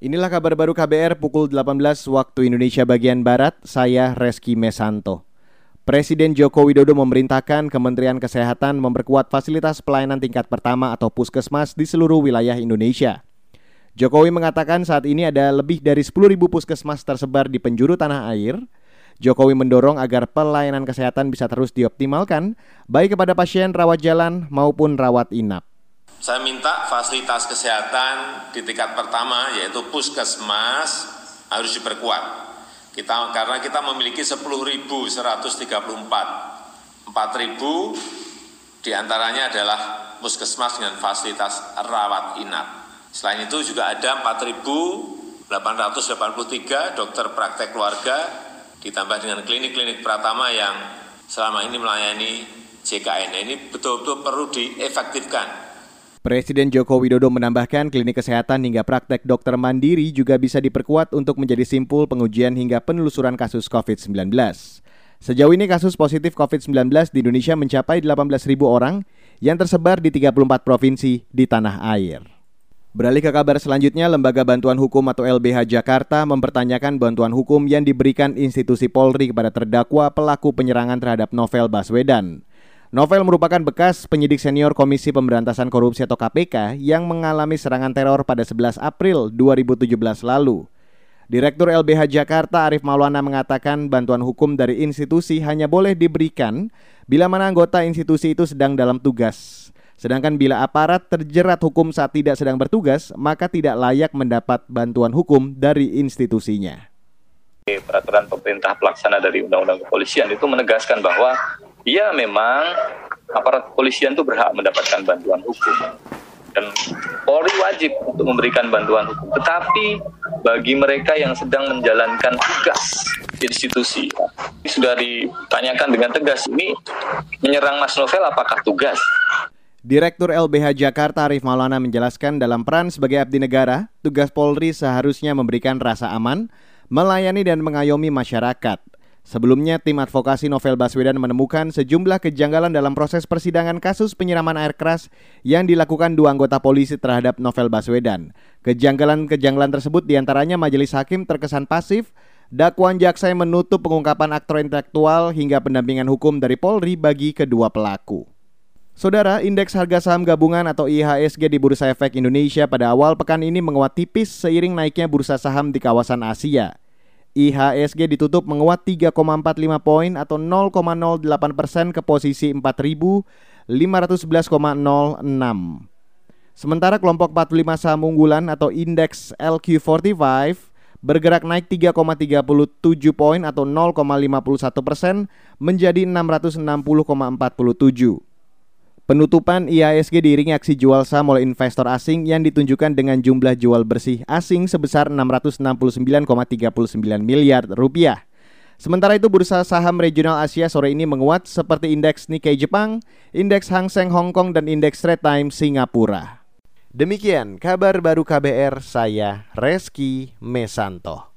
Inilah kabar baru KBR pukul 18 waktu Indonesia bagian Barat, saya Reski Mesanto. Presiden Joko Widodo memerintahkan Kementerian Kesehatan memperkuat fasilitas pelayanan tingkat pertama atau puskesmas di seluruh wilayah Indonesia. Jokowi mengatakan saat ini ada lebih dari 10.000 puskesmas tersebar di penjuru tanah air. Jokowi mendorong agar pelayanan kesehatan bisa terus dioptimalkan, baik kepada pasien rawat jalan maupun rawat inap. Saya minta fasilitas kesehatan di tingkat pertama yaitu puskesmas harus diperkuat. Kita karena kita memiliki 10.134. 4.000 di antaranya adalah puskesmas dengan fasilitas rawat inap. Selain itu juga ada 4.883 dokter praktek keluarga ditambah dengan klinik-klinik Pratama yang selama ini melayani JKN. Ini betul-betul perlu diefektifkan Presiden Joko Widodo menambahkan klinik kesehatan hingga praktek dokter mandiri juga bisa diperkuat untuk menjadi simpul pengujian hingga penelusuran kasus COVID-19. Sejauh ini kasus positif COVID-19 di Indonesia mencapai 18.000 orang yang tersebar di 34 provinsi di tanah air. Beralih ke kabar selanjutnya, Lembaga Bantuan Hukum atau LBH Jakarta mempertanyakan bantuan hukum yang diberikan institusi Polri kepada terdakwa pelaku penyerangan terhadap Novel Baswedan. Novel merupakan bekas penyidik senior Komisi Pemberantasan Korupsi atau KPK yang mengalami serangan teror pada 11 April 2017 lalu. Direktur LBH Jakarta Arif Maulana mengatakan bantuan hukum dari institusi hanya boleh diberikan bila mana anggota institusi itu sedang dalam tugas. Sedangkan bila aparat terjerat hukum saat tidak sedang bertugas, maka tidak layak mendapat bantuan hukum dari institusinya. Peraturan pemerintah pelaksana dari Undang-Undang Kepolisian itu menegaskan bahwa ya memang aparat kepolisian itu berhak mendapatkan bantuan hukum dan Polri wajib untuk memberikan bantuan hukum. Tetapi bagi mereka yang sedang menjalankan tugas institusi, ini sudah ditanyakan dengan tegas, ini menyerang Mas Novel apakah tugas? Direktur LBH Jakarta Arif Maulana menjelaskan dalam peran sebagai abdi negara, tugas Polri seharusnya memberikan rasa aman, melayani dan mengayomi masyarakat. Sebelumnya, tim advokasi Novel Baswedan menemukan sejumlah kejanggalan dalam proses persidangan kasus penyiraman air keras yang dilakukan dua anggota polisi terhadap Novel Baswedan. Kejanggalan-kejanggalan tersebut di antaranya majelis hakim terkesan pasif, dakwaan jaksa yang menutup pengungkapan aktor intelektual hingga pendampingan hukum dari Polri bagi kedua pelaku. Saudara, indeks harga saham gabungan atau IHSG di Bursa Efek Indonesia pada awal pekan ini menguat tipis seiring naiknya bursa saham di kawasan Asia. IHSG ditutup menguat 3,45 poin atau 0,08 persen ke posisi 4.511,06. Sementara kelompok 45 saham unggulan atau indeks LQ45 bergerak naik 3,37 poin atau 0,51 persen menjadi 660,47. Penutupan IASG diiringi aksi jual saham oleh investor asing yang ditunjukkan dengan jumlah jual bersih asing sebesar 669,39 miliar rupiah. Sementara itu bursa saham regional Asia sore ini menguat seperti indeks Nikkei Jepang, indeks Hang Seng Hong Kong dan indeks Straits Times Singapura. Demikian kabar baru KBR saya Reski Mesanto.